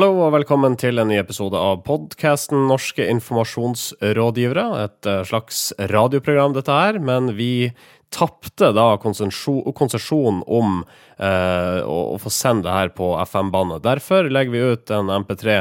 Hallo og velkommen til en ny episode av podkasten Norske informasjonsrådgivere. Et eh, slags radioprogram, dette her, men vi tapte da konsesjon om eh, å, å, få sende det her på FM-bandet. Derfor legger vi ut en MP3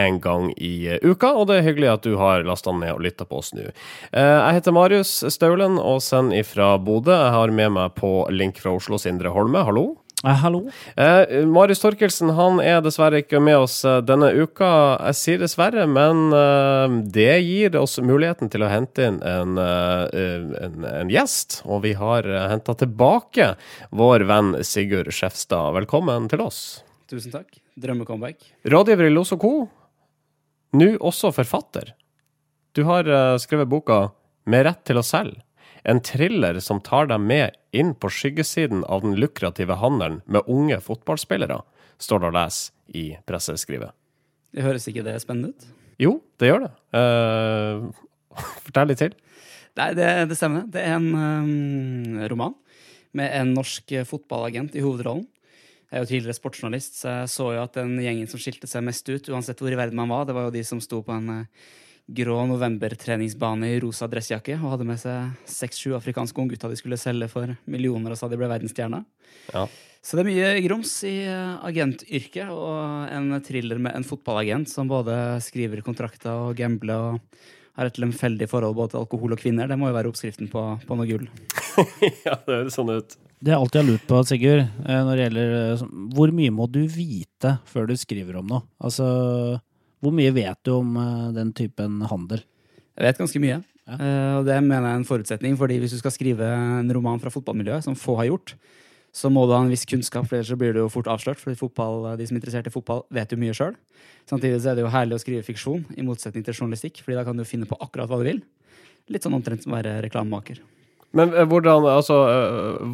én gang i uka, og det er hyggelig at du har lasta ned og lytta på oss nå. Eh, jeg heter Marius Staulen og sender ifra Bodø. Jeg har med meg på link fra Oslo Sindre Holme. Hallo. Eh, hallo. Eh, Marius Torkelsen han er dessverre ikke med oss eh, denne uka. Jeg sier dessverre, men eh, det gir oss muligheten til å hente inn en, eh, en, en gjest. Og vi har henta tilbake vår venn Sigurd Skjefstad. Velkommen til oss. Tusen takk. Drømmecomeback. Rådgiver i Los Co. Nå også forfatter. Du har skrevet boka Med rett til å selge. En thriller som tar deg med inn på skyggesiden av den lukrative handelen med unge fotballspillere, står det å lese i presseskrivet. Det høres ikke det spennende ut? Jo, det gjør det. Uh, fortell litt til. Nei, det, det stemmer. Det er en um, roman med en norsk fotballagent i hovedrollen. Jeg er jo tidligere sportsjournalist, så jeg så jo at den gjengen som skilte seg mest ut, uansett hvor i verden man var, det var jo de som sto på en uh, grå novembertreningsbane i rosa dressjakke og hadde med seg seks-sju afrikanske unggutter de skulle selge for millioner og sa de ble verdensstjerner. Ja. Så det er mye grums i eh, agentyrket, og en thriller med en fotballagent som både skriver kontrakter og gambler og har et lemfeldig forhold både til alkohol og kvinner. Det må jo være oppskriften på, på noe gull. ja, det høres sånn ut. Det jeg alltid har lurt på, Sigurd, eh, når det gjelder eh, Hvor mye må du vite før du skriver om noe? Altså hvor mye vet du om uh, den typen handel? Jeg vet ganske mye. Ja. Uh, og det mener jeg er en forutsetning, fordi hvis du skal skrive en roman fra fotballmiljøet, som få har gjort, så må du ha en viss kunnskap, for ellers blir du jo fort avslørt. fordi fotball, de som er interessert i fotball, vet jo mye sjøl. Samtidig så er det jo herlig å skrive fiksjon, i motsetning til journalistikk, fordi da kan du finne på akkurat hva du vil. Litt sånn omtrent som å være reklamemaker. Men eh, hvordan, altså,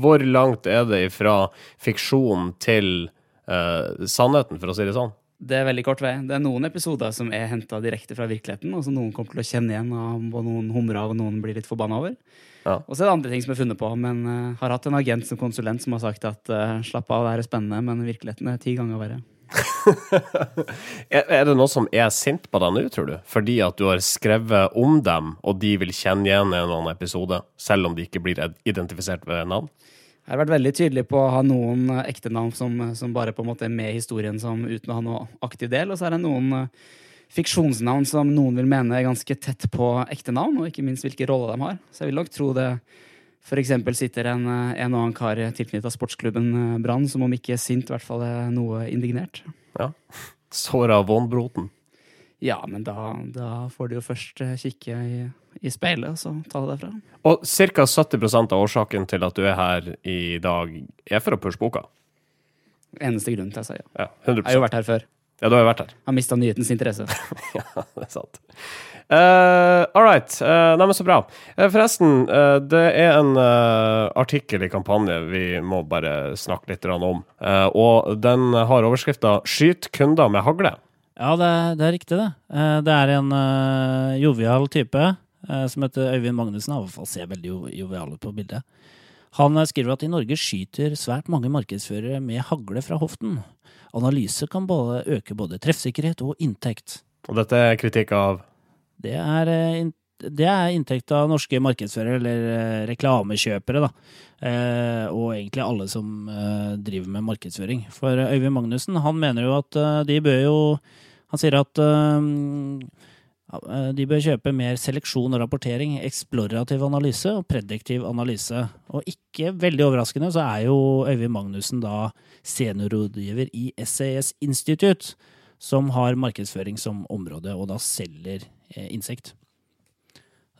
hvor langt er det fra fiksjon til uh, sannheten, for å si det sånn? Det er veldig kort vei. Det er noen episoder som er henta direkte fra virkeligheten, og som noen kommer til å kjenne igjen, og noen humrer av, og noen blir litt forbanna over. Ja. Og så er det andre ting som er funnet på, men uh, har hatt en agent som konsulent som har sagt at uh, slapp av, det her er spennende, men virkeligheten er ti ganger verre. er det noen som er sint på deg nå, tror du? Fordi at du har skrevet om dem, og de vil kjenne igjen en eller annen episode, selv om de ikke blir identifisert ved navn? Jeg har vært veldig tydelig på å ha noen eh, ekte navn som, som, bare på en måte er med i historien som, uten å ha noe aktiv del, og så er det noen uh, fiksjonsnavn som noen vil mene er ganske tett på ekte navn, og ikke minst hvilke roller de har. Så jeg vil nok tro det f.eks. sitter en, eh, en og annen kar tilknyttet sportsklubben Brann som om ikke sint, i hvert fall er noe indignert. Ja. Såra Vonbroten. Ja, men da, da, får du jo først kikke i, i speilet, og så ta det derfra. Og ca. 70% av årsaken til at du er her i dag, er for å pushe boka? Eneste grunn til jeg sier ja. 100%. Jeg har jo vært her før. Ja, du har jo vært her. Jeg Har mista nyhetens interesse. ja, det er sant. Uh, all right. Uh, Neimen, så bra. Uh, forresten, uh, det er en artikkel i kampanje vi må bare snakke litt om. og den har overskrifta 'Skyt kunder med hagle'. Ja, det, det, er riktig, det. Eh, det er en uh, jovial type uh, som heter Øyvind Magnussen. Han i hvert fall ser veldig jovial ut på bildet. Han skriver at i Norge skyter svært mange markedsførere med hagle fra hoften. Analyse kan både øke både treffsikkerhet og inntekt. Og dette er kritikk av? Det er det er inntekt av norske markedsførere, eller eh, reklamekjøpere, da. Eh, og egentlig alle som eh, driver med markedsføring. For Øyvind Magnussen, han mener jo at de bør jo Han sier at de bør kjøpe mer seleksjon og rapportering, eksplorativ analyse og prediktiv analyse. Og ikke veldig overraskende så er jo Øyvind Magnussen da seniorrådgiver i SAS Institute, som har markedsføring som område, og da selger insekt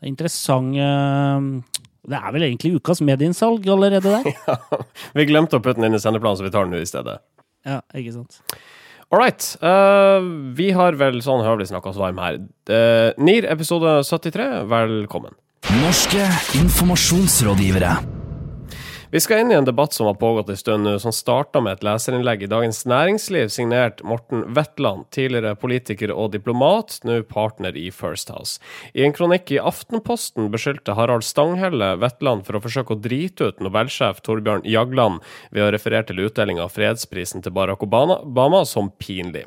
interessant eh, Det er vel egentlig ukas medieinnsalg allerede der? ja, vi glemte å putte den inn i sendeplanen, så vi tar den nå i stedet. Ja, ikke sant. All right. Uh, vi har vel sånn høvelig snakka oss varm her. Uh, NIR episode 73, velkommen. Norske informasjonsrådgivere. Vi skal inn i en debatt som har pågått en stund nå, som starta med et leserinnlegg i Dagens Næringsliv signert Morten Wetland, tidligere politiker og diplomat, nå partner i First House. I en kronikk i Aftenposten beskyldte Harald Stanghelle Wetland for å forsøke å drite ut Nobelsjef Torbjørn Jagland ved å referere til utdelinga av fredsprisen til Barack Obama som pinlig.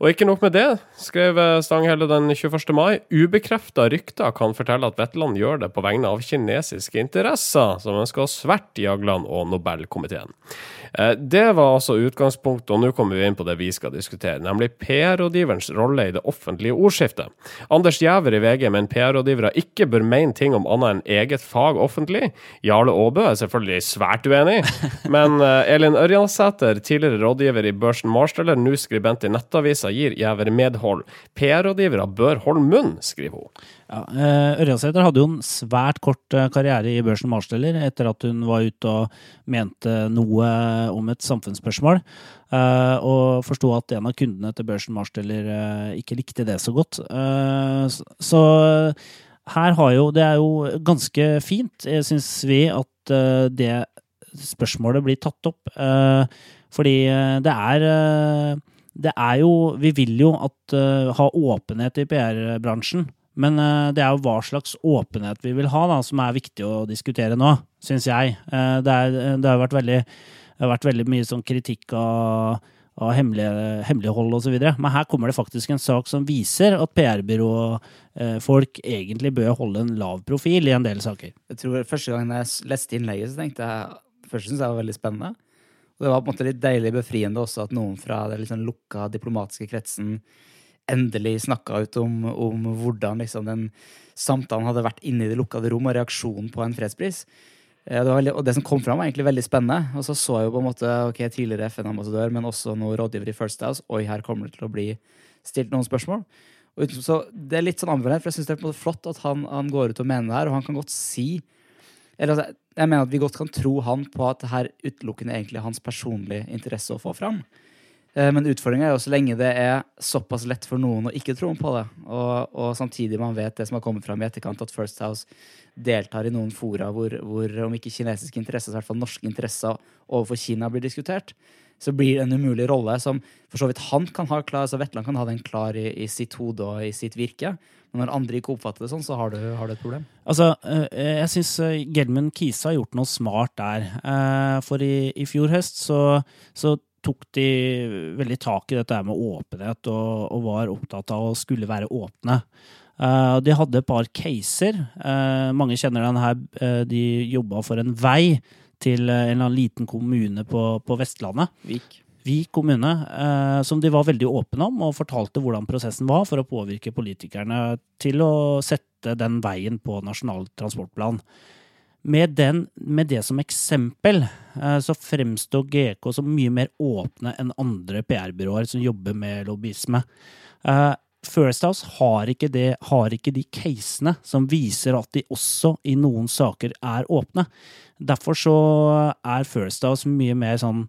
Og ikke nok med det, skrev Stanghelle den 21. mai, ubekrefta rykter kan fortelle at Wetland gjør det på vegne av kinesiske interesser, som ønsker å sverte Jagland og Nobelkomiteen. Eh, det var altså utgangspunktet, og nå kommer vi inn på det vi skal diskutere, nemlig PR-rådgiverens rolle i det offentlige ordskiftet. Anders Giæver i VG mener PR-rådgivere ikke bør mene ting om annet enn eget fag offentlig. Jarle Aabø er selvfølgelig svært uenig, men eh, Elin Ørjansæter, tidligere rådgiver i Børsen Marsteller, nå skribent i Nettavisa, gir Giæver medhold. PR-rådgivere bør holde munn, skriver hun. Ja, eh, Ørjasæter hadde jo en svært kort karriere i Børsen Marsteller etter at hun var ute og mente noe om et samfunnsspørsmål. Eh, og forsto at en av kundene til Børsen Marsteller ikke likte det så godt. Så her har jo Det er jo ganske fint, syns vi, at det spørsmålet blir tatt opp. Fordi det er det er jo Vi vil jo at, ha åpenhet i PR-bransjen. Men det er jo hva slags åpenhet vi vil ha, da, som er viktig å diskutere nå, syns jeg. Det, er, det, har vært veldig, det har vært veldig mye sånn kritikk av, av hemmelige, hemmelighold osv. Men her kommer det faktisk en sak som viser at PR-byråfolk uh, egentlig bør holde en lav profil i en del saker. Jeg tror Første gang jeg leste innlegget, så tenkte jeg Først syntes jeg var veldig spennende. Og det var på en måte litt deilig befriende også at noen fra den liksom lukka diplomatiske kretsen endelig snakka ut om, om hvordan liksom, den samtalen hadde vært inne i det lukkede rom, og reaksjonen på en fredspris. Eh, det veldig, og det som kom fram, var egentlig veldig spennende. Og så så jeg jo på en måte, ok, tidligere FN-ambassadør, men også nå rådgiver i First House. Oi, her kommer det til å bli stilt noen spørsmål. Og så Det er litt sånn ambivalent, for jeg syns det er på en måte flott at han, han, går ut og mener det her, og han kan godt si eller altså, Jeg mener at vi godt kan tro han på at det her utelukkende egentlig er hans personlige interesse å få fram. Eh, men utfordringa er jo så lenge det er såpass lett for noen å ikke tro på det, og, og, samtidig man vet det som har kommet fram i etterkant, at First House deltar i noen fora hvor, hvor om ikke kinesiske interesser, så i hvert fall norske interesser overfor Kina blir diskutert, så blir det en umulig rolle som for så vidt han kan ha klar, så Vetland kan ha den klar i, i sitt hode og i sitt virke. Men når andre ikke oppfatter det sånn, så har du, har du et problem. Altså, eh, jeg syns eh, Gelman Kisa har gjort noe smart der. For i, i fjor høst så, så tok de veldig tak i dette med åpenhet og, og var opptatt av å skulle være åpne. Uh, de hadde et par caser. Uh, mange kjenner den her. Uh, de jobba for en vei til en eller annen liten kommune på, på Vestlandet. Vik. Vik kommune, som de var veldig åpne om, og fortalte hvordan prosessen var for å påvirke politikerne til å sette den veien på Nasjonal transportplan. Med, den, med, det som eksempel eh, så fremstår GK som mye mer åpne enn andre PR-byråer som jobber med lobbyisme. Eh, First House har ikke, det, har ikke de casene som viser at de også i noen saker er åpne. Derfor så er First House mye mer sånn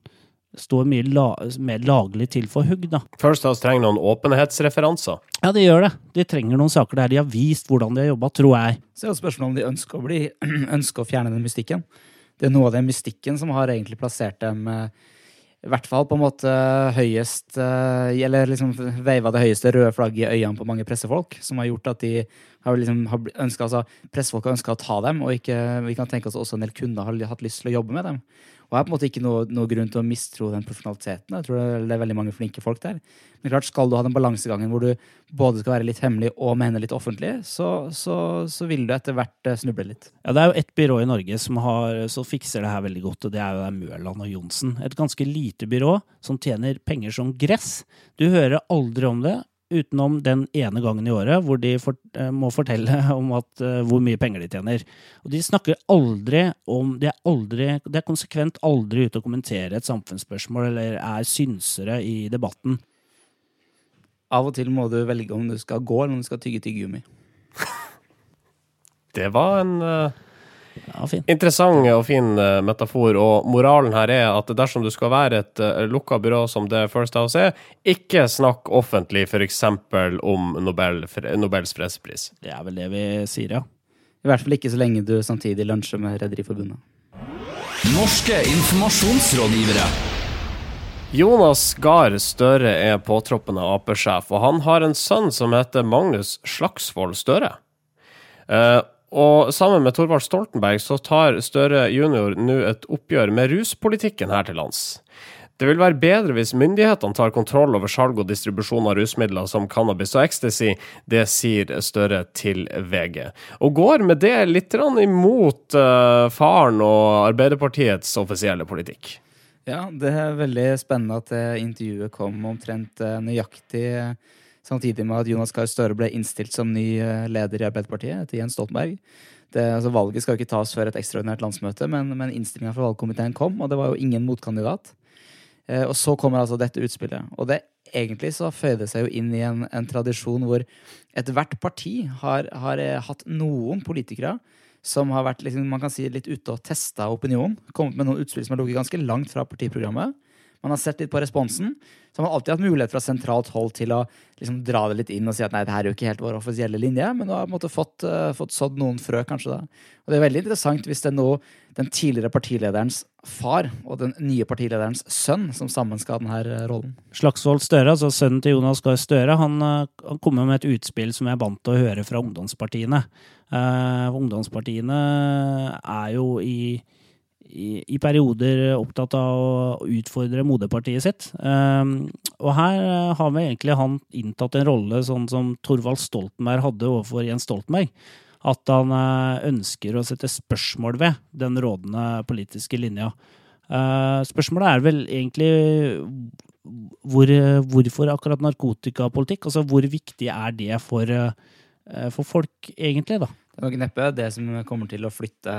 står mye la, mer laglig til for hugg, da. First House trenger noen åpenhetsreferanser. Ja, de gjør det. De trenger noen saker der de har vist hvordan de har jobba, tror jeg. Så er det spørsmålet om de ønsker å, bli, ønsker å fjerne den mystikken. Det er noe av den mystikken som har egentlig plassert dem eh, i hvert fall på en måte høyest eh, Eller liksom veiva det høyeste røde flagget i øynene på mange pressefolk, som har gjort at de har liksom ønsket, altså, Pressefolk har ønska å ta dem, og ikke, vi kan tenke oss også en del kunder har hatt lyst til å jobbe med dem. Og jeg har på en måte ikke noe, noe, grunn til å mistro den profesjonaliteten. Jeg tror det er veldig mange flinke folk der. Men klart, skal du ha den balansegangen hvor du både skal være litt hemmelig og mene litt offentlig, så, så, så vil du etter hvert eh, snuble litt. Ja, Det er jo ett byrå i Norge som, har, som fikser det her veldig godt, og det er jo Mørland og Johnsen. Et ganske lite byrå som tjener penger som gress. Du hører aldri om det, utenom den ene gangen i året hvor de for, eh, må fortelle om at, uh, hvor mye penger de tjener. Og de snakker aldri om De er, aldri, de er konsekvent aldri ute og kommenterer et samfunnsspørsmål eller er synsere i debatten. Av og til må du velge om du skal gå eller om du skal tygge tyggegummi. det var en uh ja, Interessant og fin uh, metafor. Og moralen her er at dersom du skal være et uh, lukka byrå som det First House er, ikke snakk offentlig f.eks. om Nobel, Nobels fredspris. Det er vel det vi sier, ja. I hvert fall ikke så lenge du samtidig lunsjer med Rederiforbundet. Norske informasjonsrådgivere. Jonas Gahr Støre er påtroppende Ap-sjef, og han har en sønn som heter Magnus Slagsvold Støre. Eh, og sammen med Thorvald Stoltenberg så tar Støre junior nå et oppgjør med ruspolitikken her til lands. Det vil være bedre hvis myndighetene tar kontroll over salg og distribusjon av rusmidler som cannabis og ecstasy, det sier Støre til VG. Og går med det litt imot uh, faren og Arbeiderpartiets offisielle politikk. Ja, det er veldig spennende at det intervjuet kom omtrent eh, nøyaktig samtidig med at Jonas Gahr Støre ble innstilt som ny eh, leder i Arbeiderpartiet etter Jens Stoltenberg. Det, altså, valget skal jo ikke tas før et ekstraordinært landsmøte, men, men innstillinga fra valgkomiteen kom, og det var jo ingen motkandidat. Eh, og så kommer altså dette utspillet. Og det egentlig så føyer det seg jo inn i en, en tradisjon hvor ethvert parti har, har hatt noen politikere som har vært liksom, man kan si, litt ute og testa opinionen. Kommet med noen utspill som har ligget ganske langt fra partiprogrammet. Man har sett litt på responsen. Så har man alltid hatt mulighet fra sentralt hold til å liksom, dra det litt inn og si at nei, det her er jo ikke helt vår offisielle linje, men du har måte fått, uh, fått sådd noen frø, kanskje. da. Og det er veldig interessant hvis det er nå den tidligere partilederens far og den nye partilederens sønn som sammen skal ha denne eh, rollen. Slagsvold Støre, altså sønnen til Jonas Gahr Støre, han, eh, han kommer med et utspill som jeg er vant til å høre fra ungdomspartiene. Uh, ungdomspartiene er jo i, i, perioder opptatt av å utfordre moderpartiet sitt. Uh, og her har vi egentlig han inntatt en rolle sånn som Torvald Stoltenberg hadde overfor Jens Stoltenberg. At han uh, ønsker å sette spørsmål ved den rådende politiske linja. spørsmålet er vel egentlig hvor, hvorfor akkurat narkotikapolitikk? Altså hvor viktig er det for, for folk, egentlig, da? Det er nok neppe det som kommer til å flytte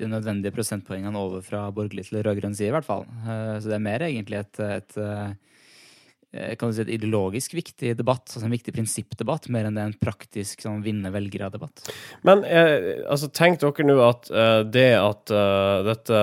de nødvendige prosentpoengene over fra borgerlig til rød-grønn side, i hvert fall. Eh, så det er mer egentlig et, et, eh, kan du si, et ideologisk viktig debatt, altså en viktig prinsippdebatt, mer enn det er en praktisk sånn vinne velgere-debatt. Men eh, altså, tenk dere nå at det at dette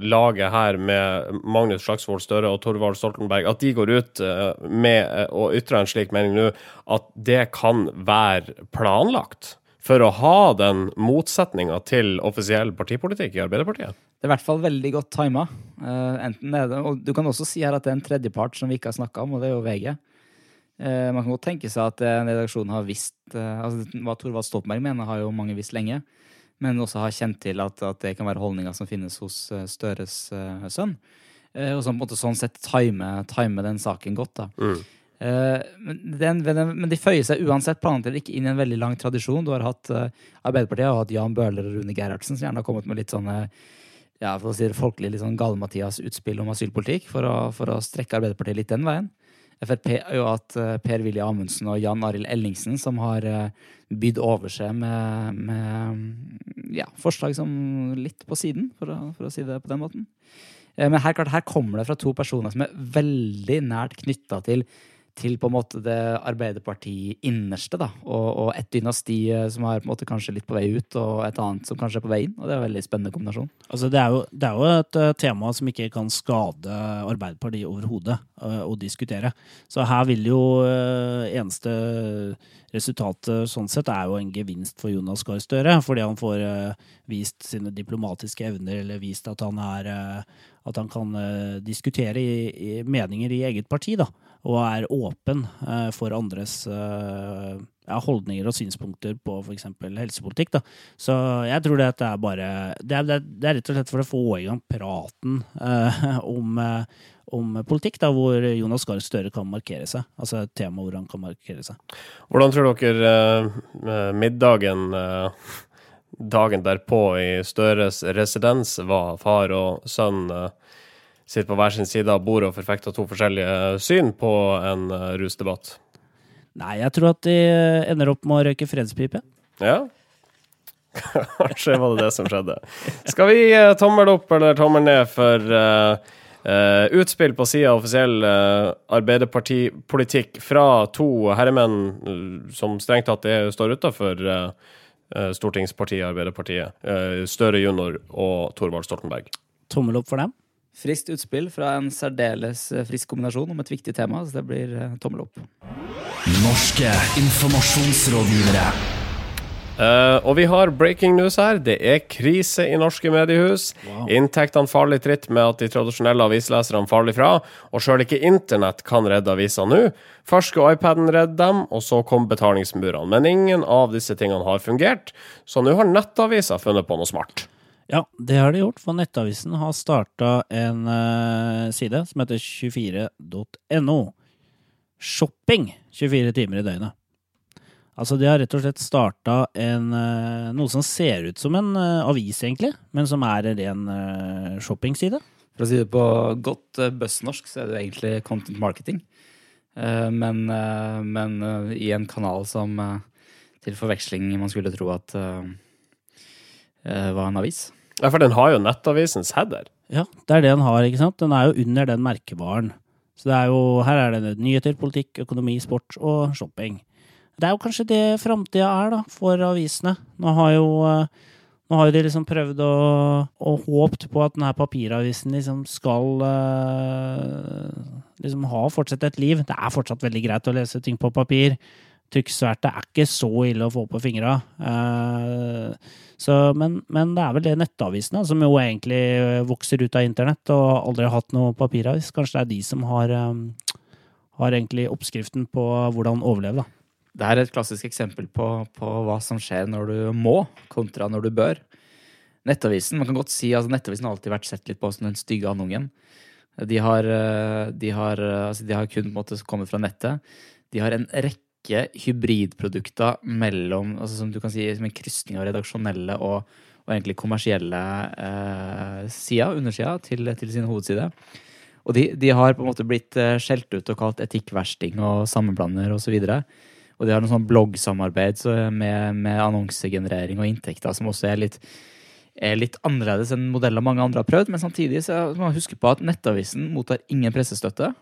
laget her med Magnus Slagsvold Støre og Torvald Stoltenberg, at de går ut med å ytre en slik mening nå, at det kan være planlagt? For å ha den motsetninga til offisiell partipolitikk i Arbeiderpartiet? Det er i hvert fall veldig godt tima. Enten det, og du kan også si her at det er en tredjepart som vi ikke har snakka om, og det er jo VG. Uh, man kan godt tenke seg at en redaksjon har visst altså Hva Thorvald Stoltenberg mener, har jo mange visst lenge. Men også har kjent til at, at det kan være holdninger som finnes hos Støres sønn. og som på en måte sånn sett time, time den saken godt. da. Mm. Eh, men, men, de føyer seg uansett planlagt eller ikke inn i en veldig lang tradisjon. Du har hatt uh, Arbeiderpartiet har hatt Jan Bøhler og Rune Gerhardsen, som gjerne har kommet med litt sånne ja, for å si det folkelig, litt sånn Gale-Mathias-utspill om asylpolitikk for å, for å, strekke Arbeiderpartiet litt den veien. Frp har jo hatt uh, Per-Willy Amundsen og Jan Arild Ellingsen som har bydd over seg med, med ja, forslag som litt på siden, for å, for å si det på den måten. Men her, klart, her kommer det fra to personer som er veldig nært knytta til til på en måte det Arbeiderpartiet innerste, da. Og, og et dynasti eh, som er på en måte kanskje litt på vei ut, og et annet som kanskje er på vei inn. Og det er en veldig spennende kombinasjon. Altså, det, er jo, det er jo et uh, tema som ikke kan skade Arbeiderpartiet overhodet uh, å diskutere. Så her vil jo eneste resultatet sånn sett er jo en gevinst for Jonas Gahr Støre, fordi han får vist sine diplomatiske evner, eller vist at han er at han kan diskutere i, i meninger i eget parti, da og er åpen eh, for andres eh, ja, holdninger og synspunkter på f.eks. helsepolitikk. Da. Så jeg tror det er bare det er, det er, rett og slett for å få i gang praten eh, om, eh, om, politikk, da, hvor Jonas Gahr Støre kan markere seg. Altså et tema hvor han kan markere seg. Hvordan tror dere eh, middagen eh, dagen derpå i Støres residens var far og sønn? sitter på hver sin side av bordet og forfekter to forskjellige syn på en uh, rusdebatt? Nei, jeg tror at de ender opp med å røyke fredspipe. Ja. Kanskje var det det som skjedde. Skal vi uh, tommel opp eller tommel ned for uh, uh, utspill på sida av offisiell uh, arbeiderpartipolitikk fra to herremenn som strengt tatt står utafor stortingspartiet Arbeiderpartiet? Støre junior og Thorvald Stoltenberg. Tommel opp for dem? Friskt utspill fra en særdeles eh, frisk kombinasjon om et viktig tema, så det blir eh, tommel opp. Norske informasjonsrådgivere. Eh, og vi har breaking news her. Det er krise i norske mediehus. Wow. Inntektene faller i tritt med at de tradisjonelle avisleserne faller ifra. Og sjøl ikke internett kan redde aviser nå. Først skulle iPaden redde dem, og så kom betalingsmurene. Men ingen av disse tingene har fungert, så nå har nettaviser funnet på noe smart. Ja, det har de gjort, for Nettavisen har starta en uh, side som heter 24.no. Shopping 24 timer i døgnet. Altså, de har rett og slett starta eh, noe som ser ut som en eh, avis, egentlig, men som er en ren eh, shoppingside. For å si det på godt buzznorsk, så er det jo egentlig content marketing. Eh, men men i en kanal som til forveksling man skulle tro at var en avis. Ja, for den har jo nettavisens header. Ja, det er det den har, ikke sant? Den er jo under den merkevaren. Så det er jo, her er det nyheter, politikk, økonomi, sport og shopping. Det er jo kanskje det framtida er, da, for avisene. Nå har jo, eh, nå har de liksom prøvd å, og håpt på at denne papiravisen liksom skal eh, liksom ha fortsatt et liv. Det er fortsatt veldig greit å lese ting på papir. Trykksverte er ikke så ille å få på fingra. Eh, men, men det er vel det nettavisene, som jo egentlig vokser ut av internett og aldri har hatt noe papiravis. Kanskje det er de som har, har egentlig oppskriften på hvordan overleve, da. Det er et klassisk eksempel på, på hva som skjer når du må, kontra når du bør. Nettavisen man kan godt si, altså Nettavisen har alltid vært sett litt på som den stygge andungen. De har, eh, de eh, altså de har kun måte kommet fra nettet. De har en rekke hybridprodukter mellom altså Som du kan si som en krysning av redaksjonelle og, og egentlig kommersielle eh, sider, undersida, til, til sin hovedside. Og de, de har på en måte blitt eh, skjelt ut og kalt etikkversting og sammenblander osv. Og, så og de har noe sånn bloggsamarbeid så med, med annonsegenerering og inntekter som også er litt, er litt annerledes enn modeller mange andre har prøvd. Men samtidig så må man huske på at Nettavisen mottar ingen pressestøtte.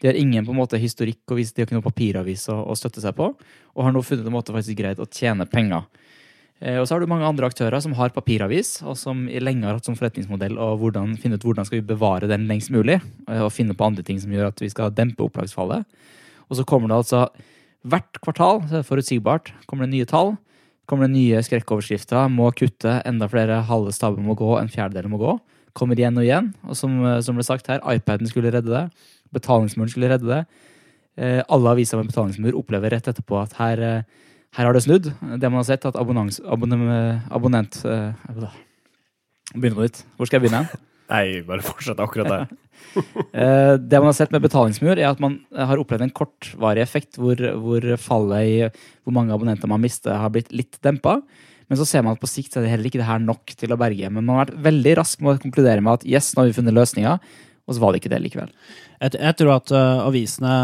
De har ingen på en måte historikk og vis, de har ikke noe papiravis å, støtte seg på. Og har nå funnet en måte faktisk greit å tjene penger. Eh, og så har du mange andre aktører som har papiravis, og som lenge har hatt som forretningsmodell å finne ut hvordan skal vi bevare den lengst mulig, eh, og finne på andre ting som gjør at vi skal dempe opplagsfallet. Og så kommer det altså hvert kvartal, så er det forutsigbart, kommer det nye tall. Kommer det nye skrekkoverskrifter. Må kutte, enda flere halve staber må gå, en fjerdedel må gå. Kommer igjen og igjen. Og som, som ble sagt her, iPaden skulle redde det. Betalingsmuren skulle redde det. Eh, alle aviser med betalingsmur opplever rett etterpå at her, eh, her har det snudd. Det man har sett, at abonnent... abonnem- abonnent eh, Begynner på nytt. Hvor skal jeg begynne? Nei, bare fortsett akkurat der. Eh, det man har sett med betalingsmur, er at man har opplevd en kortvarig effekt hvor, hvor fallet i hvor mange abonnenter man mister, har blitt litt dempa. Men så ser man at på sikt er det heller ikke det her nok til å berge. Men man har vært veldig rask med å konkludere med at yes, nå har vi funnet løsninger. Og så var det ikke det likevel. Jeg, jeg tror at uh, avisene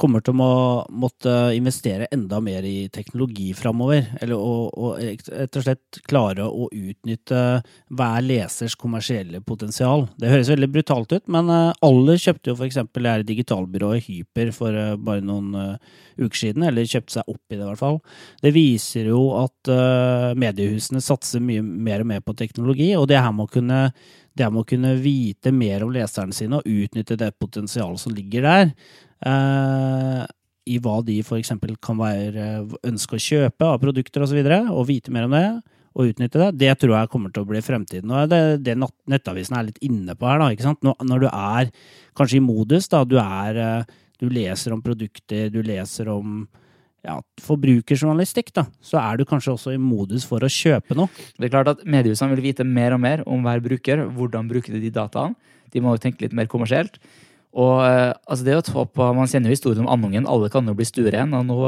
kommer til å måtte investere enda mer i teknologi framover. Eller å, rett og slett klare å utnytte hver lesers kommersielle potensial. Det høres veldig brutalt ut, men eh, alle kjøpte jo f.eks. digitalbyrået Hyper for eh, bare noen eh, uker siden, eller kjøpte seg opp i det i hvert fall. Det viser jo at eh, mediehusene satser mye mer og mer på teknologi, og det her må kunne det med å kunne vite mer om leserne sine og utnytte det potensialet som ligger der, eh, i hva de f.eks. kan være ønske å kjøpe av produkter osv., og, så videre, og vite mer om det, og utnytte det, det tror jeg kommer til å bli fremtiden. Og det det Nettavisen er litt inne på her, da, ikke sant. Når, når du er kanskje i modus, da, du er eh, Du leser om produkter, du leser om ja, forbrukerjournalistikk, da, så er du kanskje også i modus for å kjøpe noe. Det er klart at Mediehusene vil vite mer og mer om hver bruker. Hvordan bruker de dataene? De må jo tenke litt mer kommersielt. Og eh, altså det jo et håp, Man kjenner jo historien om andungen. Alle kan jo bli stueren. Og nå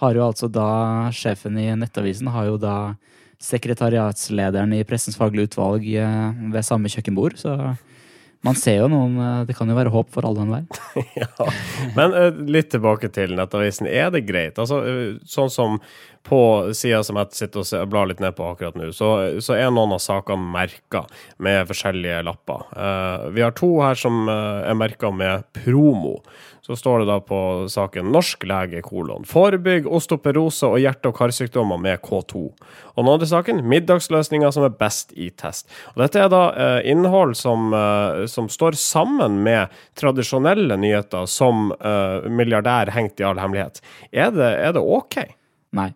har jo altså da sjefen i Nettavisen har jo da sekretariatslederen i Pressens faglige utvalg eh, ved samme kjøkkenbord. Så man ser jo noen eh, Det kan jo være håp for alle og enhver. ja. Men eh, litt tilbake til Nettavisen. Er det greit? Altså, eh, sånn som på sida som jeg sitter og blar litt ned på akkurat nå, så, så er noen av sakene merka med forskjellige lapper. Uh, vi har to her som er merka med promo. Så står det da på saken 'Norsk lege kolon'. Forebygg osteoporose og hjerte- og karsykdommer med K2. Og den andre saken 'Middagsløsninger som er best i test'. Og dette er da eh, innhold som, eh, som står sammen med tradisjonelle nyheter som eh, milliardær hengt i all hemmelighet. Er det, er det OK? Nei.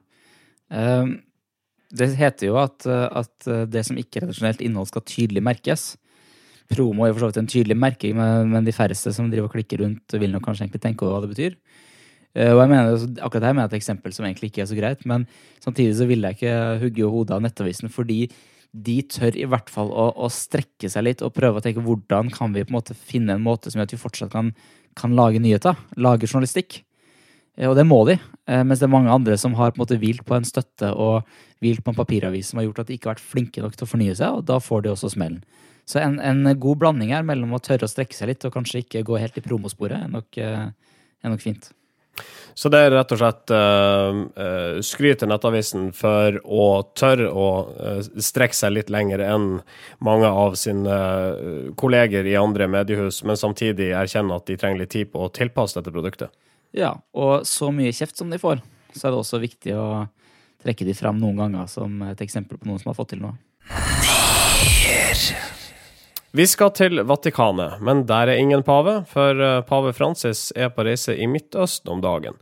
Um, Det heter jo at, eh, at det som ikke er tradisjonelt innhold, skal tydelig merkes. Promo er for så vidt en tydelig merking, men de færreste som driver og klikker rundt, vil nok kanskje egentlig tenke over hva det betyr. Eh, Og jeg mener, akkurat her mener jeg et eksempel som egentlig ikke er så greit, men samtidig så vil jeg ikke hugge hodet av Nettavisen, fordi de tør i hvert fall å, å strekke seg litt og prøve å tenke hvordan kan vi på en måte finne en måte som gjør at vi fortsatt kan, kan lage nyheter, lage journalistikk. Eh, Og det må de, eh, mens det er mange andre som har på en måte hvilt på en støtte og hvilt på en papiravis som har gjort at de ikke har vært flinke nok til å fornye seg, og da får de også smellen. Så en, en god blanding her mellom å tørre å strekke seg litt og kanskje ikke gå helt i promosporet, er nok, eh, er nok fint. Så det er rett og slett uh, skryt til Nettavisen for å tørre å strekke seg litt lenger enn mange av sine kolleger i andre mediehus, men samtidig erkjenne at de trenger litt tid på å tilpasse dette produktet. Ja, og så mye kjeft som de får, så er det også viktig å trekke de fram noen ganger som et eksempel på noen som har fått til noe. Vi skal til Vatikanet, men der er ingen pave, for eh, pave Francis er på reise i Midtøsten om dagen.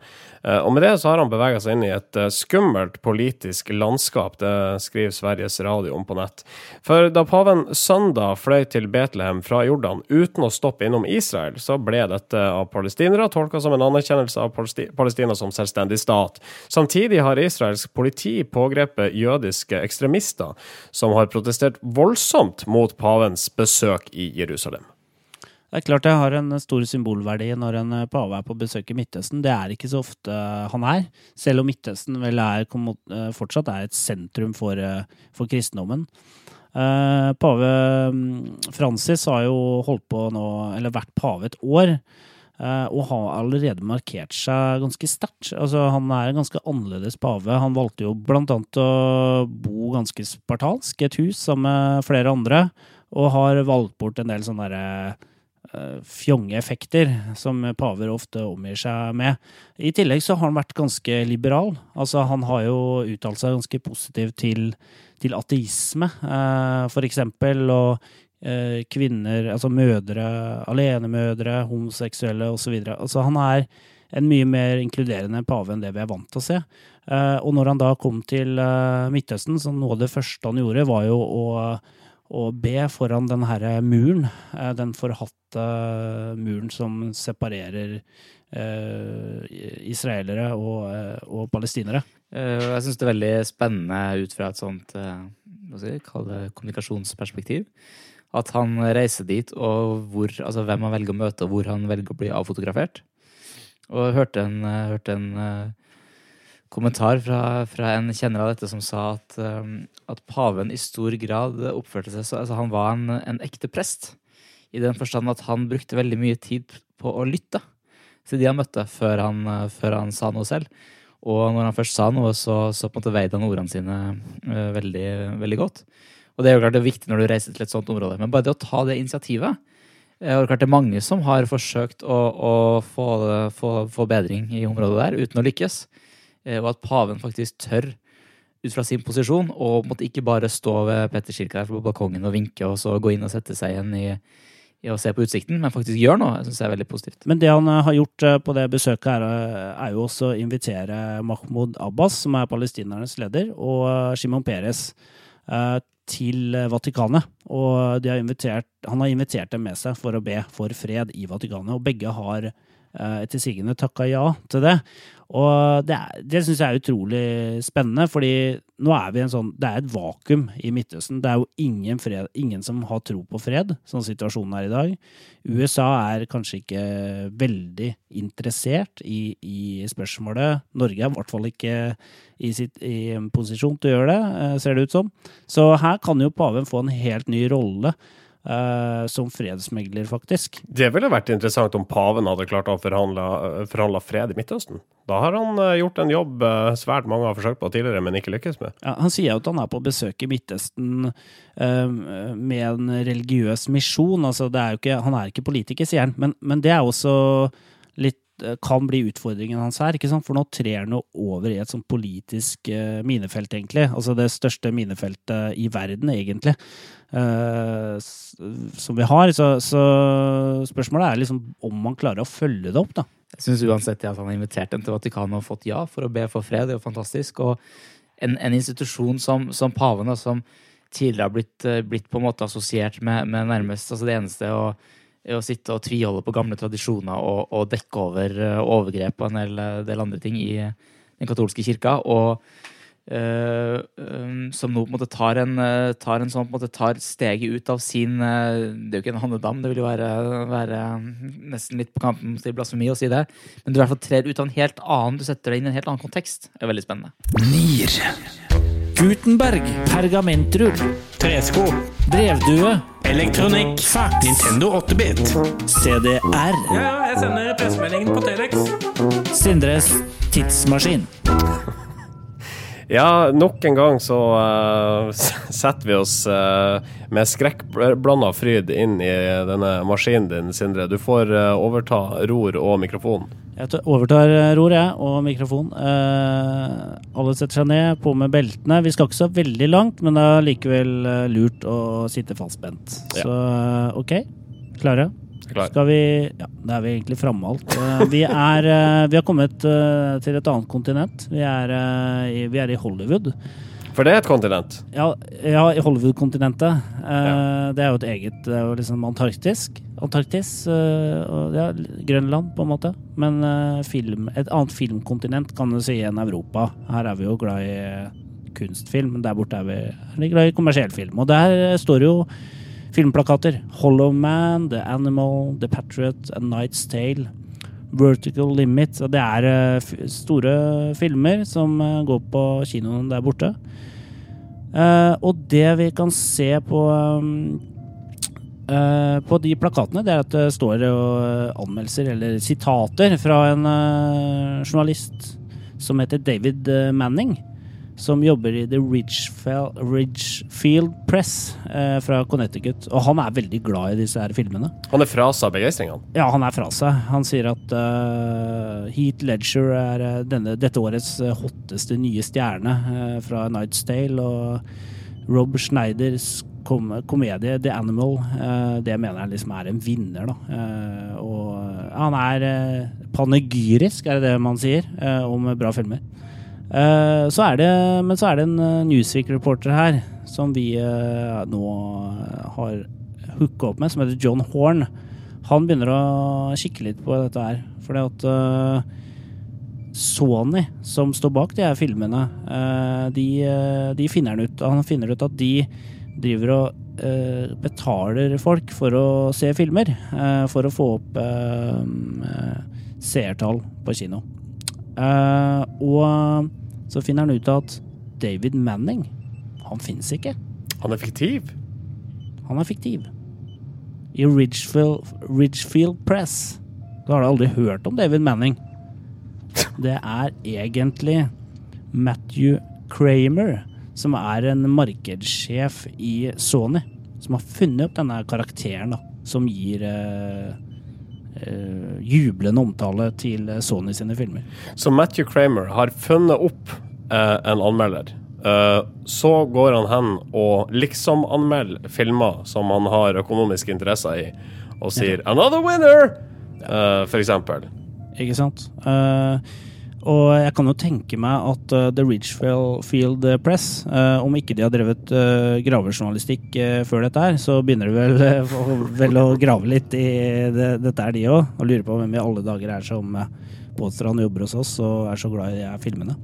Eh, Og med det så har han bevega seg inn i et eh, skummelt politisk landskap, det skriver Sveriges Radio om på nett. For da paven søndag fløy til Betlehem fra Jordan uten å stoppe innom Israel, så ble dette av palestinere tolka som en anerkjennelse av Palestina som selvstendig stat. Samtidig har israelsk politi pågrepet jødiske ekstremister som har protestert voldsomt mot pavens besøk i Jerusalem. Det er klart det har en stor symbolverdi når en pave er på besøk i Midtøsten. Det er ikke så ofte han er, selv om Midtøsten vel er, eh, fortsatt er et sentrum for, eh, for kristendommen. Eh, Pave mm, Francis har jo holdt på nå, eller vært pave et år, eh, og har allerede markert seg ganske sterkt. Altså, han er en ganske annerledes pave. Han valgte jo blant annet å bo ganske spartansk et hus sammen med flere andre, og har valgt bort en del sånne derre eh, fjonge effekter som paver ofte omgir seg med. I tillegg så har han vært ganske liberal. Altså Han har jo uttalt seg ganske positivt til, til ateisme, eh, for eksempel. Og eh, kvinner, altså mødre, alenemødre, homoseksuelle osv. Altså han er en mye mer inkluderende pave enn det vi er vant til å se. Og når han da kom til Midtøsten, så noe av det første han gjorde, var jo å å be foran den herre muren, eh, den forhatte muren som separerer eh, israelere og, eh, og palestinere. Eh, Jeg syns det er veldig spennende ut fra et sånt jeg kommunikasjonsperspektiv. At han reiser dit, og hvor, altså hvem han velger å møte, og hvor han velger å bli avfotografert. Og jeg hørte en, hørte en kommentar fra, fra en kjenner av dette som sa at, eh, at paven i stor grad oppførte seg så altså Han var en, en ekte prest. I den forstand at han brukte veldig mye tid på å lytte til de han møtte, før han, før han sa noe selv. Og når han først sa noe, så, så på en måte veide han ordene sine eh, veldig, veldig godt. Og det er jo klart det er viktig når du reiser til et sånt område. Men bare det å ta det initiativet eh, og klart Det er mange som har forsøkt å, å få, få, få bedring i området der uten å lykkes. Eh, Og at paven faktisk tør, ut fra sin posisjon, og måtte ikke bare stå ved Petterskirka på balkongen og vinke, og så gå inn og sette seg igjen i, i å se på utsikten, men faktisk gjør noe. Jeg synes det er veldig positivt. Men det han eh, har gjort eh, på det besøket, er, er jo også å invitere Mahmoud Abbas, som er palestinernes leder, og Shimon Peres til Vatikanet. Og har invitert, han har invitert dem med seg for å be for fred i Vatikanet, og begge har etter sigende takka ja til det. Og det, er- det syns jeg er utrolig spennende, fordi nå er vi en sånn Det er et vakuum i Midtøsten. Det er jo ingen, fred, ingen som har tro på fred, sånn situasjonen er i dag. USA er kanskje ikke veldig interessert i, i spørsmålet. Norge er i hvert fall ikke i, sitt, i posisjon til å gjøre det, eh, ser det ut som. Så her kan jo paven få en helt ny rolle. Eh, som fredsmegler, faktisk. Det ville vært interessant om paven hadde klart å forhandle, forhandle fred i Midtøsten. Da har han uh, gjort en jobb uh, svært mange har forsøkt på tidligere, men ikke lykkes med. Ja, han sier jo at han er på besøk i Midtøsten eh, med en religiøs misjon. Altså, det er jo ikke, han er ikke politiker, sier han, men, men det er også litt eh, kan bli utfordringen hans her. ikke sant? For nå trer han jo over i et sånn politisk eh, minefelt, egentlig. Altså det største minefeltet i verden, egentlig. eh, som vi har. Så, så spørsmålet er liksom om man klarer å følge det opp, da. Jeg syns uansett at han har invitert dem til Vatikanet og fått ja for å be for fred, det er jo fantastisk. Og en, en institusjon som, som paven, da, som tidligere har blitt, eh, blitt på en måte assosiert med, med nærmest altså det eneste å, å sitte og tviholde på gamle tradisjoner og, og dekke over eh, overgrep og en del, del andre ting i den katolske kirka. og um, som nå på en måte tar en, tar en sånn på en måte tar steget ut av sin Det er jo ikke en handedam, det vil jo være, være nesten litt på kanten til blasfemi å si det. Men du i hvert fall trer ut av en helt annen Du setter deg inn i en helt annen kontekst. Det er veldig spennende. Nier. Gutenberg. Pergamentrull. Tresko. Brevdue. Elektronikk. Fax. Nintendo 8-bit. CDR. Ja, ja, jeg sender pressemeldingen på Telex. Sindres tidsmaskin. Ja, nok en gang så uh, setter vi oss uh, med skrekkblanda fryd inn i denne maskinen din, Sindre. Du får uh, overta ror og mikrofon. Jeg overtar roret ror, jeg, og mikrofon. Eh, alle setter seg ned, på med beltene. Vi skal ikke så veldig langt, men det er likevel eh, lurt å sitte fastspent. Ja. Så eh, OK, klare? Klar. Skal vi Ja, da er vi egentlig framme alt. Eh, vi, er, eh, vi har kommet eh, til et annet kontinent. Vi er, eh, i, vi er i Hollywood. For det er et kontinent. Ja, ja i Hollywood-kontinentet. Eh, Ja. Det er jo et eget Det er jo liksom antarktisk. Antarktis eh, og ja, Grønland, på en måte. Men eh, film, et annet filmkontinent kan du si enn Europa. Her er vi jo glad i kunstfilm, men der borte er vi er glad i kommersiell film. Og der eh, står jo filmplakater. Hollow Man, The Animal, The Patriot, A Night's Tale. Vertical Limit. Og det er eh, store filmer som eh, går på kinoen der borte. Eh, og det vi kan se på eh, på de plakatene, det er at det står eh, anmeldelser eller sitater fra en uh, journalist som heter David Manning. Som jobber i The Ridgefield, Ridgefield Press eh, fra Connecticut. Og han er veldig glad i disse her filmene. Han er fra seg begeistringa? Ja, han er fra seg. Han sier at uh, Heath Ledger er eh, denne, dette årets eh, hotteste nye stjerne eh, fra Night's Tale. Og Rob Schneiders kom komedie The Animal, eh, det mener jeg liksom er en vinner, da. Eh, og han er uh, panegyrisk, er det det man sier, eh, om bra filmer. Eh, så er det, men så er det en uh, Newsweek-reporter her som vi eh, nå har hooka opp med, som heter John Horn. Han begynner å kikke litt på dette her. Fordi at eh, Sony, som står bak de her filmene, eh, de, eh, de finner han ut Han finner ut at de driver og eh, betaler folk for å se filmer. eh, for å få opp eh, eh, seertall på kino. Eh, og så finner han ut at David Manning, han fins ikke. Han er fiktiv. Han er fiktiv. I Ridgefield, Ridgefield Press. Da har du aldri hørt om David Manning. Det er egentlig Matthew Kramer, som er en markedssjef i Sony, som har funnet opp denne karakteren, da, som gir eh, jublende omtale til Sony sine filmer. Så Matthew Kramer har funnet opp eh, en anmelder. Eh, så går han hen og liksom-anmelder filmer som han har økonomiske interesser i, og sier 'another winner', eh, for eksempel. Ikke sant? Eh, og jeg kan jo tenke meg at uh, The Ridgefield Press, uh, om ikke de har drevet uh, gravejournalistikk eh, før dette her, så begynner de vel, eh, å- vel å grave litt i det, dette er de òg, og lurer på hvem i alle dager er som påstår jobber hos oss og er så glad i de her filmene.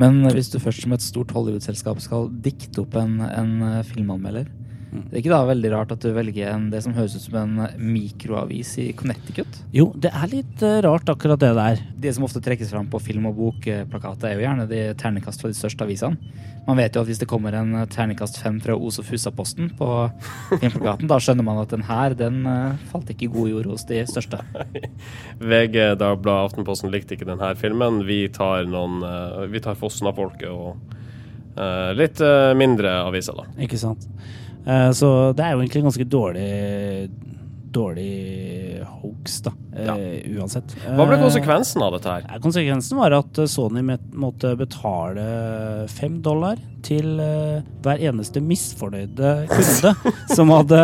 Men hvis du først som et stort Hollywood-selskap skal dikte opp en, en eh, filmanmelder, det er ikke da veldig rart at du velger en, det som høres ut som en mikroavis i Connecticut? Jo, det er litt eh, rart akkurat det der. Det som ofte trekkes fram på film- og bokplakater, er jo gjerne de ternekast fra de største avisene. Man vet jo at hvis det kommer en ternekast terningkast fem fra Os og Fusa-posten på filmplakaten, da skjønner man at den her, den eh, falt ikke i god jord hos de største. VG, Dagbladet, Aftenposten likte ikke denne filmen. Vi tar, noen, eh, vi tar Fosna-folket og eh, litt eh, mindre aviser, da. Ikke sant? Eh, så det er jo egentlig ganske dårlig Dårlig hoax, da. eh, Uansett. Hva ble Eh, konsekvensen av dette her? Ja, Konsekvensen var at eh, Sony måtte betale fem dollar til eh, hver eneste misfornøyde kunde som hadde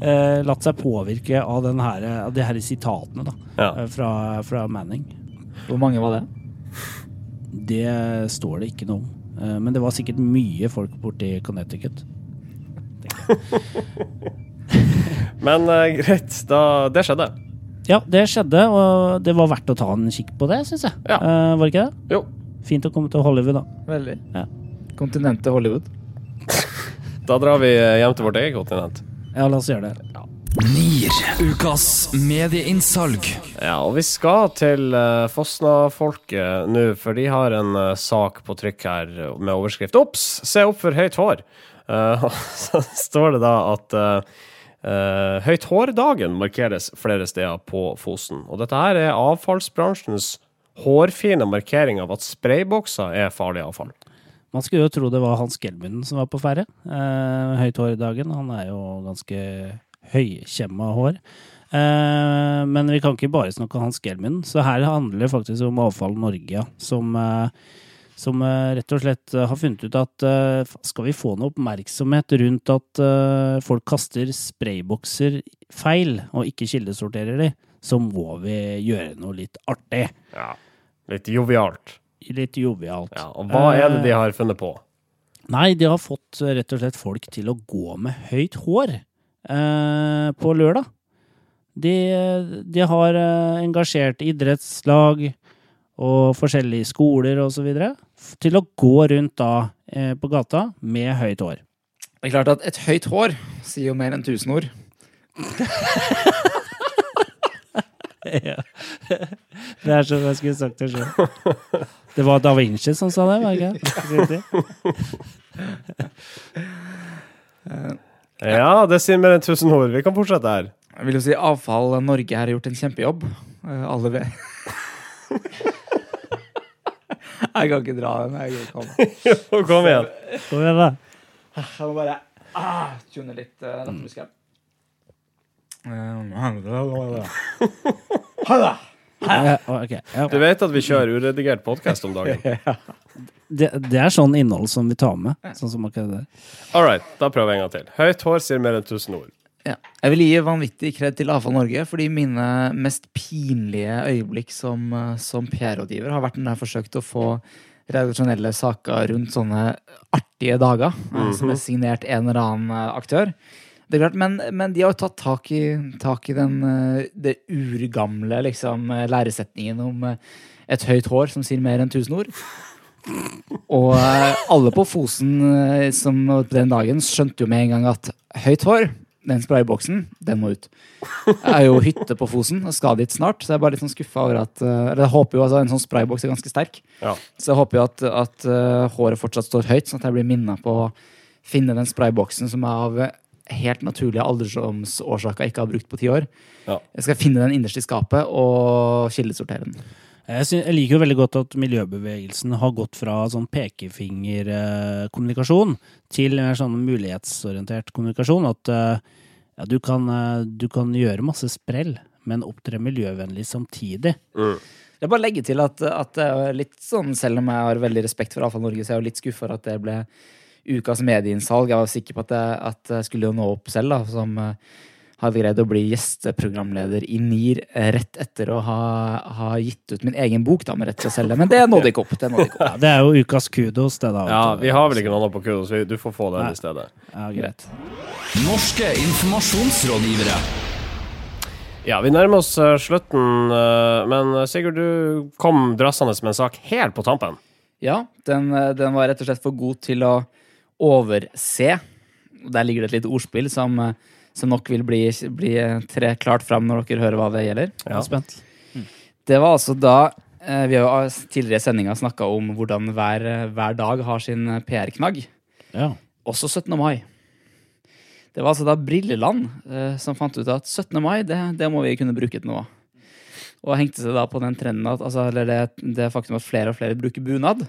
eh, latt seg påvirke av, den her, av de her sitatene da, Ja. eh, fra, fra Manning. Hvor mange var det? Det står det ikke noe om. Eh, Men det var sikkert mye folk borti Connecticut. Men uh, greit, da, det skjedde. Ja, det skjedde, og det var verdt å ta en kikk på det, syns jeg. Ja. Uh, var det ikke det? Jo. Fint å komme til Hollywood, da. Veldig. Ja. Kontinentet Hollywood. Da drar vi hjem til vårt eget kontinent. Ja, la oss gjøre det. NIR. Ukas medieinnsalg. Ja, og vi skal til uh, Fosna-folket nå, for de har en uh, sak på trykk her med overskrift 'Ops, Se opp for høyt hår'. Uh, og så står det da at uh, uh, Høyt hår-dagen markeres flere steder på Fosen. Og dette her er avfallsbransjens hårfine markering av at spraybokser er farlig avfall. Man skulle jo tro det var Hans Gelmunden som var på ferde. Uh, høyt hår-dagen. Han er jo ganske høykjemma hår. Eh, men vi kan ikke bare snakke Hans Gelmin, så her handler det faktisk om Avfall Norge, som, eh, som eh, rett og slett eh, har funnet ut at eh, skal vi få noe oppmerksomhet rundt at eh, folk kaster spraybokser feil, og ikke kildesorterer de, så må vi gjøre noe litt artig. Ja. Litt jovialt. Litt jovialt. Ja, og hva er det de har funnet på? Nei, de har fått rett og slett folk til å gå med høyt hår på lørdag. De, de har eh, engasjert idrettslag og forskjellige skoler videre til å gå rundt da eh, på gata med høyt hår. Det er klart at et høyt hår sier jo mer enn tusen ord. Det er som jeg skulle sagt det sjøl. Det var Da Vinci som sa det, var det ikke? Ja, det sier mer enn 1000 ord. Vi kan fortsette her. Jeg vil jo si Avfall Norge her har gjort en kjempejobb. Eh, Alle vet Jeg kan ikke dra den. Jeg kan ikke. Kom igjen. Kom igjen, da. Jeg må bare ah, tune litt uh. Du vet at vi kjører uredigert podkast om dagen? Det, det er sånn innhold som vi tar med. Sånn som akkurat det. All right, da prøver vi en gang til. Høyt hår sier mer enn 1000 ord. Ja. Jeg vil gi vanvittig kred til Avfall Norge, fordi mine mest pinlige øyeblikk som, eh, som PR-rådgiver har vært når jeg har forsøkt å få redaksjonelle saker rundt sånne artige dager, eh, som er signert en eller annen eh, aktør. Det er klart, men, men de har jo tatt tak i, tak i den, det urgamle liksom, læresetningen om et høyt hår som sier mer enn tusen ord. Og eh, alle på Fosen eh, som den dagen skjønte jo med en gang at høyt hår, den sprayboksen, den må ut. Jeg er jo hytte på Fosen og skal dit snart, så jeg er bare litt sånn skuffa over at eh, Eller jeg håper jo altså en sånn sprayboks er ganske sterk, Ja. så jeg håper jo at, at håret fortsatt står høyt, sånn at jeg blir minna på å finne den sprayboksen som jeg av helt naturlige alderdomsårsaker ikke har brukt på ti år. Ja. Jeg skal finne den innerst i skapet og kildesortere den. Jeg, synes, jeg liker jo veldig godt at miljøbevegelsen har gått fra sånn pekefingerkommunikasjon til mer sånn mulighetsorientert kommunikasjon. At eh, ja, du, kan, eh, du kan gjøre masse sprell, men opptre miljøvennlig samtidig. Mm. Jeg bare legge til at, at litt sånn, selv om jeg har veldig respekt for Avfall Norge, så er jeg jo litt skuffa for at det ble ukas medieinnsalg. Jeg var sikker på at jeg, at jeg skulle jo nå opp selv, da, som hadde greid å bli gjesteprogramleder i NIR eh, rett etter å ha, ha gitt ut min egen bok da, med rett til å selge. Men det nådde ikke opp. Det ikke opp. Ja, det er jo ukas kudos, det, da. Ja, vi har vel ikke noe annet på kudos, du får få den Nei. i stedet. Ja, greit. Norske informasjonsrådgivere. Ja, vi nærmer oss eh, slutten, eh, men Sigurd, du kom drassende med en sak helt på tampen. Ja, den, den var rett og slett for god til å overse. Der ligger det et lite ordspill som, som nok vil bli, bli tre klart fram når dere hører hva det gjelder. Ja. Spent. Mm. Det var altså da eh, Vi har jo tidligere i sendinga snakka om hvordan hver, hver dag har sin PR-knagg. Ja. Også 17. mai. Det var altså da Brilleland eh, som fant ut at 17. mai, det, det må vi kunne bruke til noe. Og hengte seg da på den trenden at, altså, eller det, det faktum at flere og flere bruker bunad.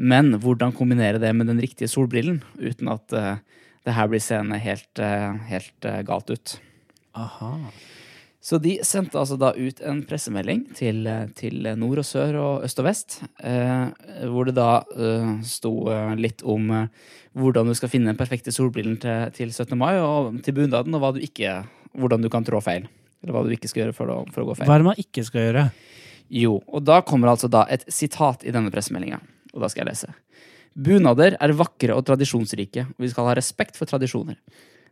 Men hvordan kombinere det med den riktige solbrillen uten at eh, det her blir seende helt, eh, helt eh, galt ut. Aha. Så de sendte altså da ut en pressemelding til, til nord og sør og øst og vest, eh, hvor det da eh, sto eh, litt om eh, hvordan du skal finne den perfekte solbrillen til, til 17. mai, og til bunaden, og du ikke, hvordan du kan trå feil. Eller hva du ikke skal gjøre for å, for å gå feil. Hva er det man ikke skal gjøre? Jo, og da kommer altså da et sitat i denne pressemeldinga, og da skal jeg lese. Bunader er vakre og tradisjonsrike, og vi skal ha respekt for tradisjoner.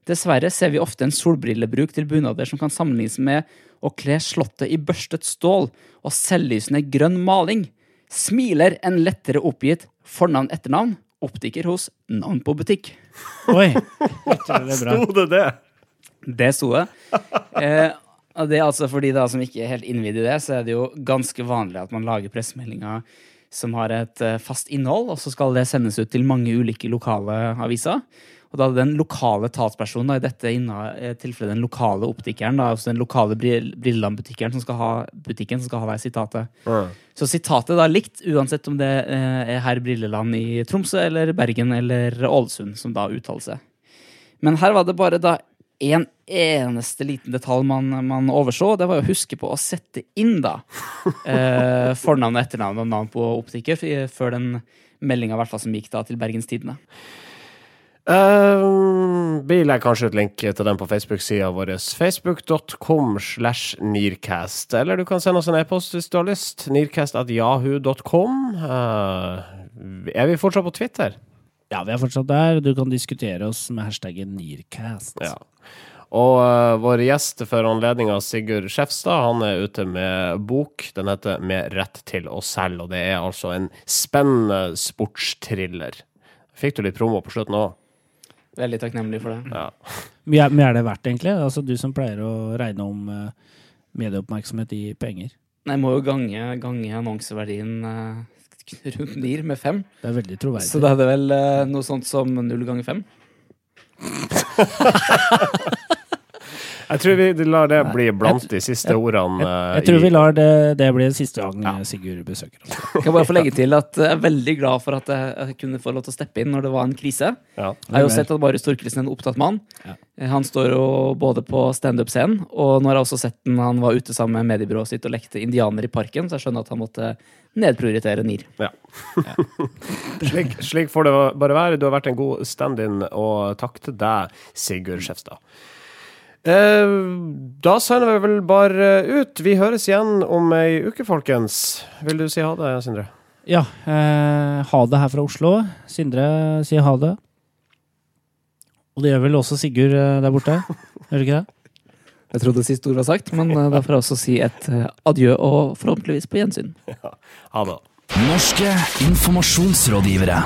Dessverre ser vi ofte en solbrillebruk til bunader som kan sammenlignes med å kle slottet i børstet stål og selvlysende grønn maling. Smiler en lettere oppgitt fornavn-etternavn, optiker hos Navn på butikk. Oi! Det bra. Sto det det? Det sto det. Eh, og det er altså for de da som ikke er helt innvidd i det, så er det jo ganske vanlig at man lager pressemeldinger som har et eh, fast innhold, og så skal det sendes ut til mange ulike lokale aviser. Og da den lokale talspersonen, da, i dette eh, tilfellet den lokale optikeren, da, altså den lokale brill- Brilleland-butikkeren som skal ha butikken, som skal ha deg sitatet. Så sitatet da er likt, uansett om det eh, er herr Brilleland i Tromsø eller Bergen eller Ålesund som da uttaler seg. Men her var det bare da en eneste liten detalj man, man overså. Det var å huske på å sette inn da eh, fornavn og etternavn og navn på optiker før den meldinga i hvert fall som gikk da til Bergens Tidende. Uh, vi legger kanskje ut link til den på Facebook-sida vår. Facebook.com slash Nearcast. Eller du kan sende oss en e-post hvis du har lyst. Nearcast.jahu.com. Uh, er vi fortsatt på Twitter? Ja, vi er fortsatt der. Du kan diskutere oss med hashtaggen Nearcast. Ja. Og uh, vår gjest for anledninga, Sigurd Skjefstad, han er ute med bok. Den heter Med rett til å selge, og det er altså en spennende sportstriller. Fikk du litt promo på slutten òg? Veldig takknemlig for det. Ja. Mye er, mye er det verdt, egentlig? Altså, du som pleier å regne om uh, medieoppmerksomhet i penger. Nei, Jeg må jo gange, gange annonseverdien uh, rundt NIR med fem. Det er veldig troverdig. Så da er det vel uh, noe sånt som null ganger fem. Jeg tror vi lar det bli blant de siste ordene. Jeg, Jeg tror vi lar det, det bli siste gang ja. Sigurd besøker oss. Jeg kan bare få legge til at jeg er veldig glad for at jeg kunne få lov til å steppe inn når det var en krise. Ja. Jeg har jo sett at Marius Thorkildsen er en opptatt mann. Ja. Han står jo både på standup-scenen, og nå har jeg også sett den han var ute sammen med mediebyrået sitt og lekte indianer i parken, så jeg skjønner at han måtte nedprioritere NIR. Ja. slik, slik får det bare være. Du har vært en god stand-in, og takk til deg, Sigurd Skjefstad. Eh, da sender vi vel bare ut. Vi høres igjen om ei uke, folkens. Vil du si ha det, Sindre? Ja, eh, ha det her fra Oslo. Sindre sier ha det. Og det gjør vel også Sigurd eh, der borte? Gjør det ikke det? Jeg trodde siste ord var sagt, men eh, da får jeg også si et adjø og forhåpentligvis på gjensyn. Ha det. Norske informasjonsrådgivere.